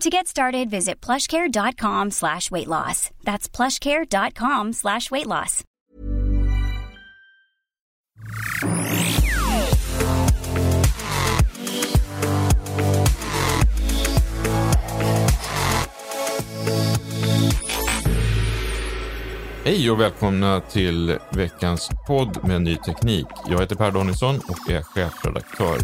To get started, visit plushcare.com slash weight loss. That's plushcare.com slash weight loss. Hej och välkomna till veckans podd med ny teknik. Jag heter Per Danielsson och är chefredaktör.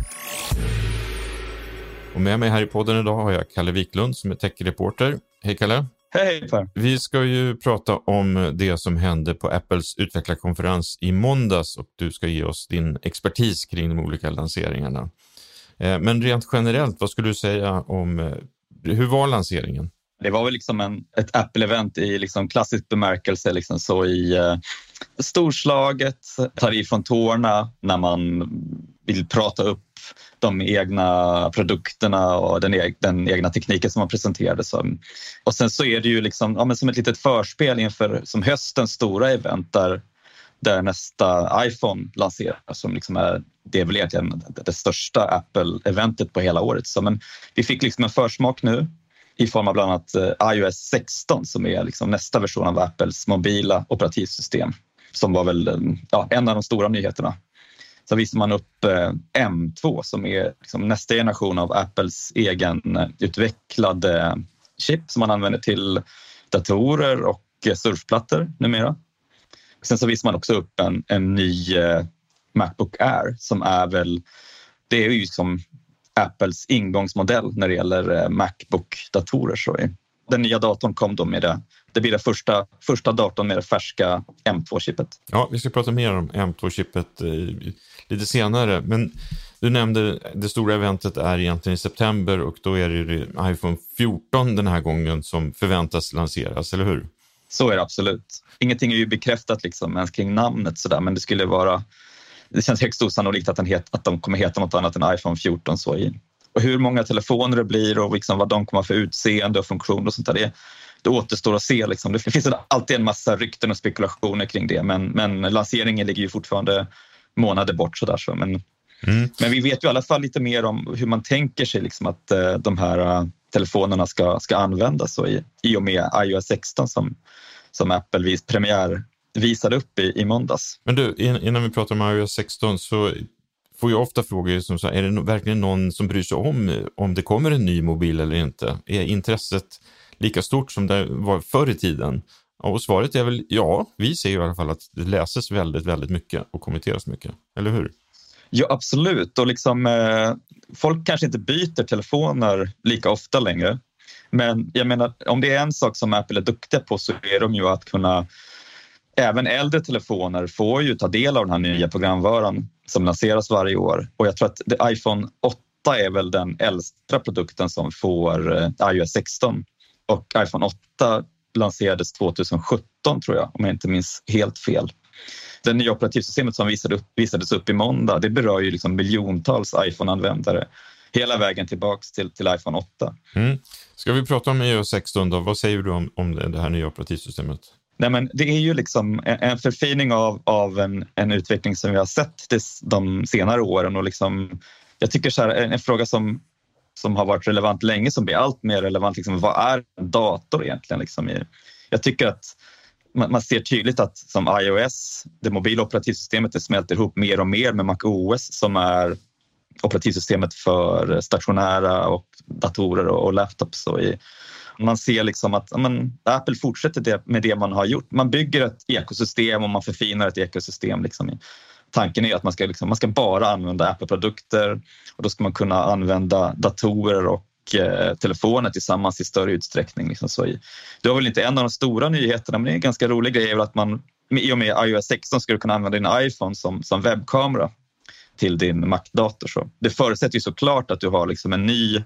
Och med mig här i podden idag har jag Kalle Wiklund som är techreporter. Hej Kalle! Hej Per! Vi ska ju prata om det som hände på Apples utvecklarkonferens i måndags och du ska ge oss din expertis kring de olika lanseringarna. Eh, men rent generellt, vad skulle du säga om eh, hur var lanseringen? Det var väl liksom en, ett Apple-event i liksom klassisk bemärkelse, liksom så i eh, storslaget, tar ifrån tårna när man vill prata upp de egna produkterna och den, e den egna tekniken som man presenterade. Som. Och sen så är det ju liksom, ja, men som ett litet förspel inför som höstens stora event där, där nästa iPhone lanseras som liksom är det är väl egentligen det största Apple-eventet på hela året. Så, men vi fick liksom en försmak nu i form av bland annat eh, iOS 16 som är liksom nästa version av Apples mobila operativsystem som var väl eh, ja, en av de stora nyheterna. Sen visar man upp eh, M2 som är liksom nästa generation av Apples egen utvecklade eh, chip som man använder till datorer och eh, surfplattor numera. Sen så visar man också upp en, en ny Macbook Air som är väl, det är ju som Apples ingångsmodell när det gäller Macbook-datorer. Den nya datorn kom då med det. Det blir den första, första datorn med det färska M2-chippet. Ja, vi ska prata mer om M2-chippet eh, lite senare. Men du nämnde det stora eventet är egentligen i september och då är det iPhone 14 den här gången som förväntas lanseras, eller hur? Så är det absolut. Ingenting är ju bekräftat liksom ens kring namnet sådär, men det skulle vara det känns högst osannolikt att, den het, att de kommer heta något annat än iPhone 14. Så i. Och hur många telefoner det blir och liksom vad de kommer för utseende och funktion och sånt där, det, det återstår att se. Liksom. Det finns alltid en massa rykten och spekulationer kring det men, men lanseringen ligger ju fortfarande månader bort. Så där, så. Men, mm. men vi vet ju i alla fall lite mer om hur man tänker sig liksom att uh, de här uh, telefonerna ska, ska användas så i, i och med iOS 16 som, som Apple vis premiär visade upp i, i måndags. Men du, innan vi pratar om iOS 16 så får jag ofta frågor som så här, är det verkligen någon som bryr sig om om det kommer en ny mobil eller inte? Är intresset lika stort som det var förr i tiden? Och svaret är väl ja, vi ser i alla fall att det läses väldigt, väldigt mycket och kommenteras mycket, eller hur? Ja, absolut. Och liksom, eh, folk kanske inte byter telefoner lika ofta längre. Men jag menar, om det är en sak som Apple är duktiga på så är de ju att kunna Även äldre telefoner får ju ta del av den här nya programvaran som lanseras varje år och jag tror att iPhone 8 är väl den äldsta produkten som får eh, iOS 16 och iPhone 8 lanserades 2017 tror jag, om jag inte minns helt fel. Det nya operativsystemet som visade upp, visades upp i måndag, det berör ju liksom miljontals iPhone-användare hela vägen tillbaks till, till iPhone 8. Mm. Ska vi prata om iOS 16 då? Vad säger du om, om det här nya operativsystemet? Nej, men det är ju liksom en förfining av, av en, en utveckling som vi har sett de senare åren. Och liksom, jag tycker så här, en, en fråga som, som har varit relevant länge som blir allt mer relevant. Liksom, vad är en dator egentligen? Liksom, jag tycker att man, man ser tydligt att som iOS, det mobila operativsystemet, det smälter ihop mer och mer med MacOS som är operativsystemet för stationära och datorer och, och laptops. Och i, man ser liksom att men, Apple fortsätter det, med det man har gjort. Man bygger ett ekosystem och man förfinar ett ekosystem. Liksom. Tanken är att man ska, liksom, man ska bara använda Apple-produkter och då ska man kunna använda datorer och eh, telefoner tillsammans i större utsträckning. Liksom så i. Det var väl inte en av de stora nyheterna, men det är en ganska rolig grej är att man i och med iOS 16 ska du kunna använda din iPhone som, som webbkamera till din Mac-dator. Det förutsätter ju såklart att du har liksom en ny,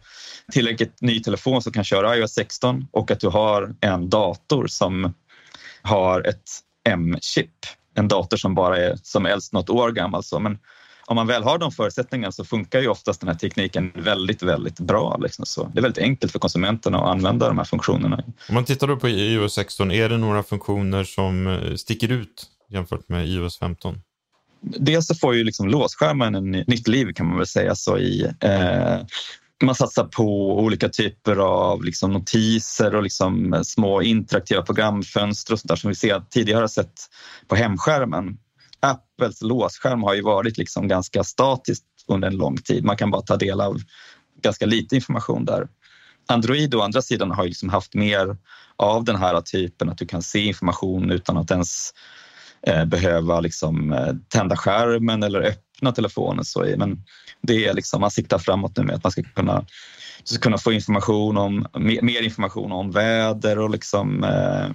tillräckligt ny telefon som kan köra iOS 16 och att du har en dator som har ett M-chip. En dator som bara är som äldst något år gammal. Så. Men om man väl har de förutsättningarna så funkar ju oftast den här tekniken väldigt, väldigt bra. Liksom. Så det är väldigt enkelt för konsumenterna att använda de här funktionerna. Om man tittar då på iOS 16, är det några funktioner som eh, sticker ut jämfört med iOS 15? Dels så får ju liksom låsskärmen en nytt liv kan man väl säga. Så i, eh, man satsar på olika typer av liksom notiser och liksom små interaktiva programfönster och sånt som vi ser, tidigare har sett på hemskärmen. Apples låsskärm har ju varit liksom ganska statiskt under en lång tid. Man kan bara ta del av ganska lite information där. Android å andra sidan har ju liksom haft mer av den här typen att du kan se information utan att ens behöva liksom, eh, tända skärmen eller öppna telefonen. Så, men det är liksom, man siktar framåt nu med att man ska kunna, ska kunna få information om, mer, mer information om väder och liksom, eh,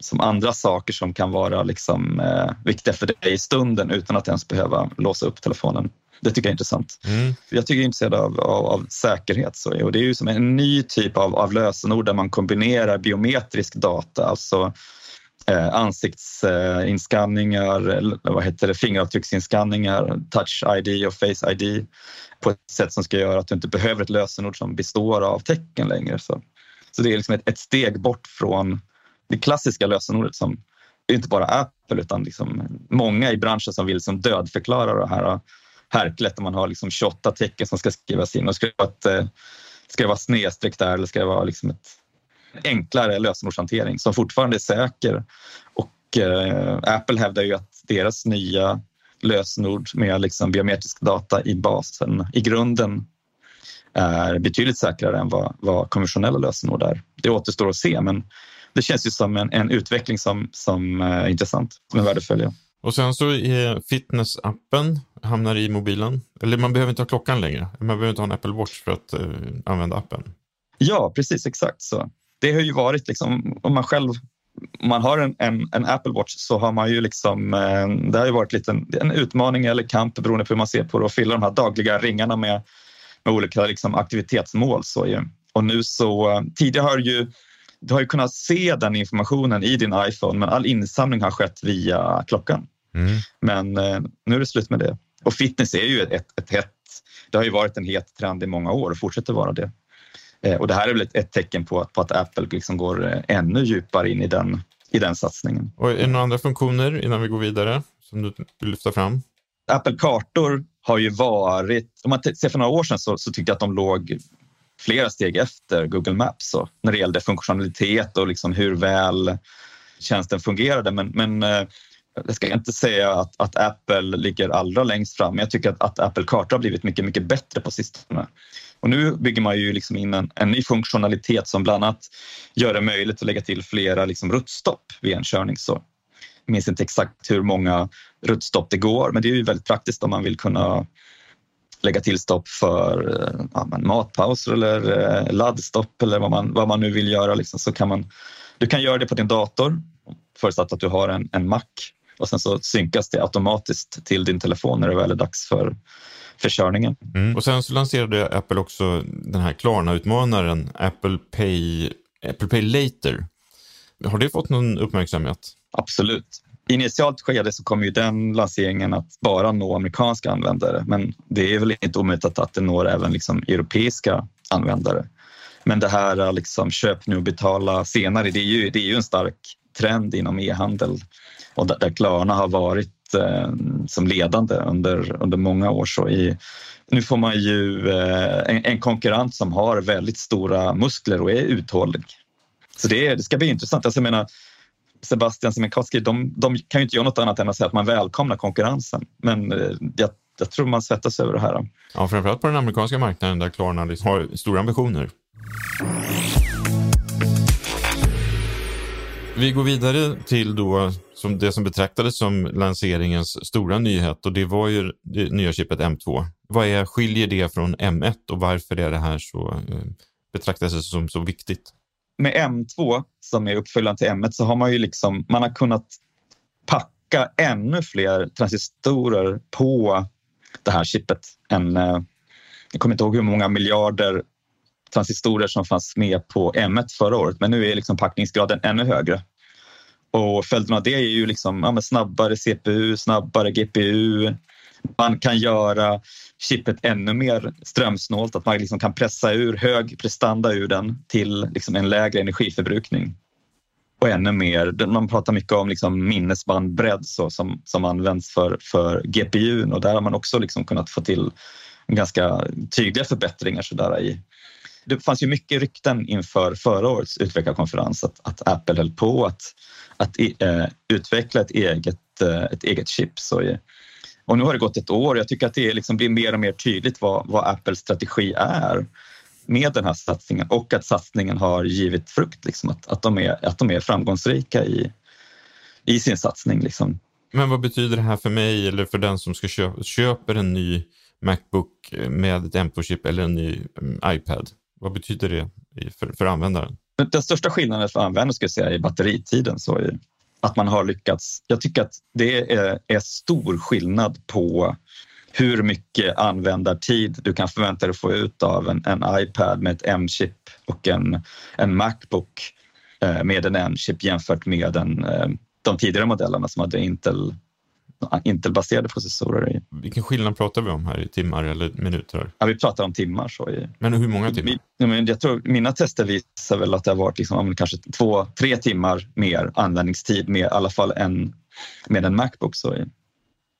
som andra saker som kan vara liksom, eh, viktiga för dig i stunden utan att ens behöva låsa upp telefonen. Det tycker jag är intressant. Mm. Jag tycker jag är intresserad av, av, av, säkerhet så, och det är ju som en ny typ av, av lösenord där man kombinerar biometrisk data, alltså eh, ansiktsinskanningar, vad heter det, fingeravtrycksinskannningar, touch ID och face ID på ett sätt som ska göra att du inte behöver ett lösenord som består av tecken längre. Så, så det är liksom ett, ett steg bort från det klassiska lösenordet som inte bara Apple utan liksom många i branschen som vill liksom dödförklara det här äh, härklet där man har liksom 28 tecken som ska skrivas in. Och ska, det vara ett, äh, ska det vara snedstreck där eller ska det vara liksom ett enklare lösenordshantering som fortfarande är säker. Och eh, Apple hävdar ju att deras nya lösenord med liksom biometrisk data i basen i grunden är betydligt säkrare än vad, vad konventionella lösenord är. Det återstår att se, men det känns ju som en, en utveckling som, som är intressant, som är värd att följa. Och sen så är fitnessappen hamnar i mobilen. Eller man behöver inte ha klockan längre. Man behöver inte ha en Apple Watch för att uh, använda appen. Ja, precis exakt så det har ju varit liksom, om man själv om man har en, en, en, Apple Watch så har man ju liksom, eh, det har ju varit lite en, en utmaning eller kamp beroende på hur man ser på det att fylla de här dagliga ringarna med, med olika liksom, aktivitetsmål. Så ju. Och nu så, tidigare har ju du har ju kunnat se den informationen i din iPhone men all insamling har skett via klockan. Mm. Men eh, nu är det slut med det. Och fitness är ju ett, ett, ett hett, det har ju varit en het trend i många år och fortsätter vara det. Eh, och det här är väl ett, ett tecken på att, på att Apple liksom går eh, ännu djupare in i den, i den satsningen. Och är det några andra funktioner innan vi går vidare som du vill lyfta fram? Apple Kartor har ju varit, om man ser för några år sedan så, så tyckte jag att de låg flera steg efter Google Maps så, när det gällde funktionalitet och liksom hur väl tjänsten fungerade. Men, men eh, jag ska inte säga att, att, Apple ligger allra längst fram, men jag tycker att, att Apple Kartor har blivit mycket, mycket bättre på sistone. Och nu bygger man ju liksom in en, en ny funktionalitet som bland annat gör det möjligt att lägga till flera liksom ruttstopp vid en körning. Så jag minns inte exakt hur många ruttstopp det går, men det är ju väldigt praktiskt om man vill kunna lägga till stopp för eh, ja, matpauser eller eh, laddstopp eller vad man, vad man nu vill göra. Liksom, så kan man, du kan göra det på din dator förutsatt att du har en, en Mac och sen så synkas det automatiskt till din telefon när det väl är dags för för körningen. Mm. Och sen så lanserade Apple också den här Klarna-utmanaren Apple Pay, Apple Pay Later. Har det fått någon uppmärksamhet? Absolut. Initialt skede så kommer ju den lanseringen att bara nå amerikanska användare, men det är väl inte omöjligt att, att det når även liksom europeiska användare. Men det här liksom köp nu och betala senare, det är ju, det är ju en stark trend inom e-handel och där, där Klarna har varit eh, som ledande under, under många år. Så i, nu får man ju eh, en, en konkurrent som har väldigt stora muskler och är uthållig. Så det, det ska bli intressant. Alltså jag menar, Sebastian Siemiatkowski, de, de kan ju inte göra något annat än att säga att man välkomnar konkurrensen. Men eh, jag, jag tror man svettas över det här. Ja, framförallt på den amerikanska marknaden där Klarna liksom har stora ambitioner. Vi går vidare till då som det som betraktades som lanseringens stora nyhet och det var ju det nya chippet M2. Vad är, skiljer det från M1 och varför är det här så, eh, betraktas det som så viktigt? Med M2 som är uppföljaren till M1 så har man ju liksom, man har kunnat packa ännu fler transistorer på det här chippet. Än, eh, jag kommer inte ihåg hur många miljarder transistorer som fanns med på M1 förra året, men nu är liksom packningsgraden ännu högre. Och följden av det är ju liksom, ja, snabbare CPU, snabbare GPU. Man kan göra chippet ännu mer strömsnålt, att man liksom kan pressa ur hög prestanda ur den till liksom en lägre energiförbrukning. Och ännu mer, man pratar mycket om liksom minnesbandbredd så, som, som används för, för GPU och där har man också liksom kunnat få till ganska tydliga förbättringar så där i, det fanns ju mycket rykten inför förra årets utvecklarkonferens att, att Apple höll på att, att eh, utveckla ett eget, eh, ett eget chip. Så, eh, och nu har det gått ett år. och Jag tycker att det liksom blir mer och mer tydligt vad, vad Apples strategi är med den här satsningen och att satsningen har givit frukt. Liksom, att, att, de, är, att de är framgångsrika i, i sin satsning. Liksom. Men vad betyder det här för mig eller för den som ska köpa, köper en ny Macbook med ett M2-chip eller en ny mm, iPad? Vad betyder det för, för användaren? Den största skillnaden för användaren skulle jag säga är batteritiden. Så är att man har lyckats. Jag tycker att det är, är stor skillnad på hur mycket användartid du kan förvänta dig att få ut av en, en iPad med ett M-chip och en, en Macbook eh, med en M-chip jämfört med en, eh, de tidigare modellerna som hade Intel Intel-baserade processorer. I. Vilken skillnad pratar vi om här i timmar eller minuter? Ja, vi pratar om timmar. Så i, men hur många timmar? jag tror, mina tester visar väl att det har varit liksom, kanske två, tre timmar mer användningstid med i alla fall en, med en Macbook. Så i.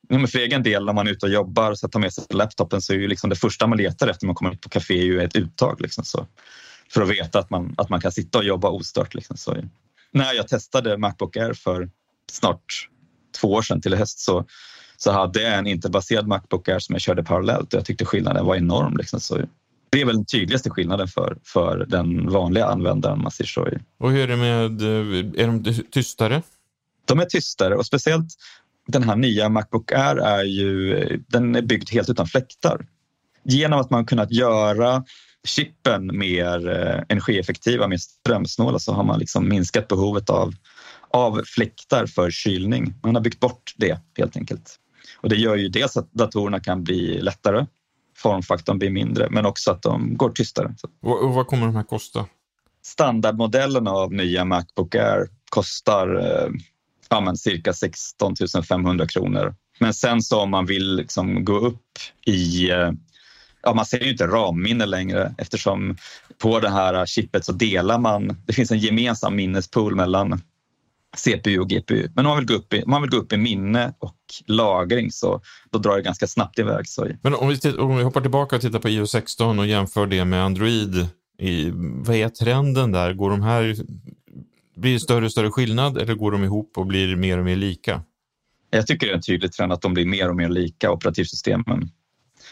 Men för egen del, när man är ute och jobbar och tar med sig laptopen så är ju liksom det första man letar efter när man kommer ut på café ju ett uttag. Liksom, så, för att veta att man, att man kan sitta och jobba ostört. Liksom, så. När jag testade Macbook Air för snart två år sedan till höst så, så hade jag en Intel-baserad Macbook Air som jag körde parallellt och jag tyckte skillnaden var enorm. Liksom. Så det är väl den tydligaste skillnaden för, för den vanliga användaren man ser så. Och hur är det med, är de tystare? De är tystare och speciellt den här nya Macbook Air är ju, den är byggd helt utan fläktar. Genom att man kunnat göra chippen mer eh, energieffektiva, mer strömsnåla så har man liksom minskat behovet av av fläktar för kylning. Man har byggt bort det helt enkelt. Och det gör ju dels att datorerna kan bli lättare, formfaktorn blir mindre, men också att de går tystare. Och, vad kommer de här kosta? Standardmodellen av nya Macbook Air kostar eh, ja, men cirka 16 500 kronor. Men sen så om man vill liksom gå upp i eh, Ja, man ser ju inte ramminne längre eftersom på det här chippet så delar man. Det finns en gemensam minnespool mellan CPU och GPU. Men om man vill gå upp i, man vill gå upp i minne och lagring så då drar det ganska snabbt iväg. Så. Men om vi, om vi hoppar tillbaka och tittar på iOS 16 och jämför det med Android. I, vad är trenden där? Går de här, blir det större och större skillnad eller går de ihop och blir mer och mer lika? Jag tycker det är en tydlig trend att de blir mer och mer lika operativsystemen.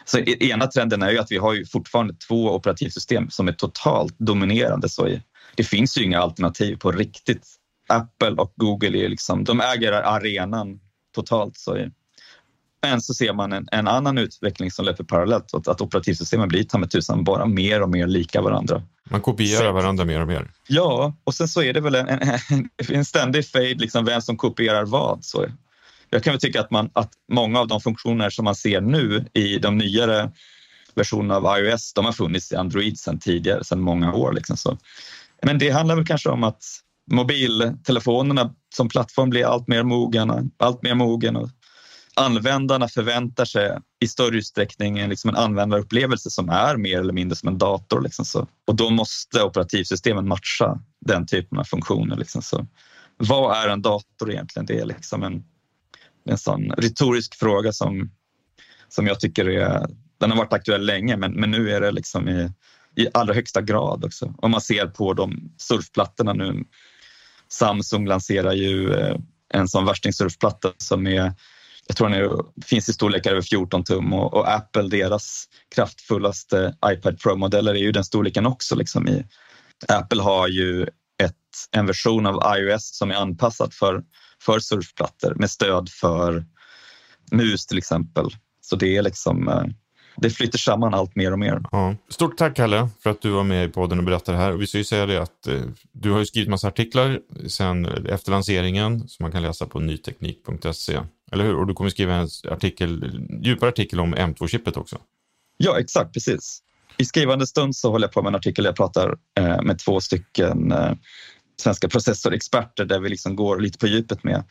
Så ena trenden är ju att vi har ju fortfarande två operativsystem som är totalt dominerande. Så det finns ju inga alternativ på riktigt Apple och Google är liksom, de äger arenan totalt. Så men så ser man en, en annan utveckling som löper parallellt, att, att operativsystemen blir ta med tusan bara mer och mer lika varandra. Man kopierar så, varandra mer och mer. Ja, och sen så är det väl en, en, en ständig fade, liksom vem som kopierar vad. Så jag kan väl tycka att, man, att många av de funktioner som man ser nu i de nyare versionerna av iOS, de har funnits i Android sedan tidigare, sedan många år. Liksom så. Men det handlar väl kanske om att mobiltelefonerna som plattform blir allt mer mogen, allt mer mogen och användarna förväntar sig i större utsträckning en, liksom en användarupplevelse som är mer eller mindre som en dator. Liksom så. Och då måste operativsystemen matcha den typen av funktioner. Liksom så. vad är en dator egentligen? Det är liksom en, en sån retorisk fråga som, som jag tycker är, den har varit aktuell länge men, men nu är det liksom i, i allra högsta grad också. Om man ser på de surfplattorna nu. Samsung lanserar ju eh, en sån värstingsurfplatta som är jag tror den är, finns i storlekar över 14 tum och, och, Apple, deras kraftfullaste iPad Pro-modeller är ju den storleken också. Liksom i, Apple har ju ett, en version av iOS som är anpassad för, för surfplattor med stöd för mus till exempel. Så det är liksom eh, det flyter samman allt mer och mer. Ja. Stort tack Kalle för att du var med i podden och berättade det här. Och vi ska ju säga det att eh, du har ju skrivit massa artiklar sen efter lanseringen som man kan läsa på nyteknik.se. Eller hur? Och du kommer skriva en artikel, djupare artikel om M2-chippet också. Ja, exakt, precis. I skrivande stund så håller jag på med en artikel där jag pratar eh, med två stycken eh, svenska processorexperter där vi liksom går lite på djupet med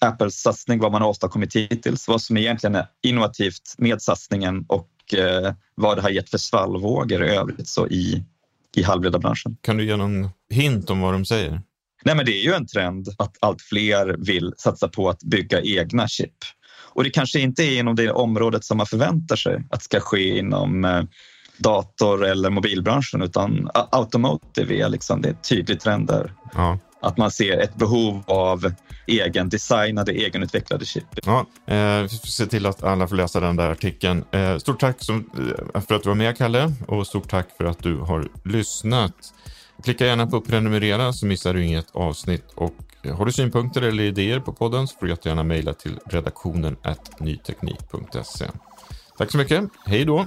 Apples satsning, vad man har åstadkommit hittills, vad som egentligen är innovativt med satsningen och eh, vad det har gett för svallvågor i övrigt så i, i halvledarbranschen. Kan du ge någon hint om vad de säger? Nej, men det är ju en trend att allt fler vill satsa på att bygga egna chip. Och det kanske inte är inom det området som man förväntar sig att ska ske inom eh, dator eller mobilbranschen utan automotive är liksom det är tydlig trend där. Ja. Att man ser ett behov av egen designade, egenutvecklade chip. Ja, eh, vi får se till att alla får läsa den där artikeln. Eh, stort tack som, eh, för att du var med Kalle och stort tack för att du har lyssnat. Klicka gärna på prenumerera så missar du inget avsnitt och eh, har du synpunkter eller idéer på podden så får du jättegärna mejla till redaktionen nyteknik.se. Tack så mycket. Hej då!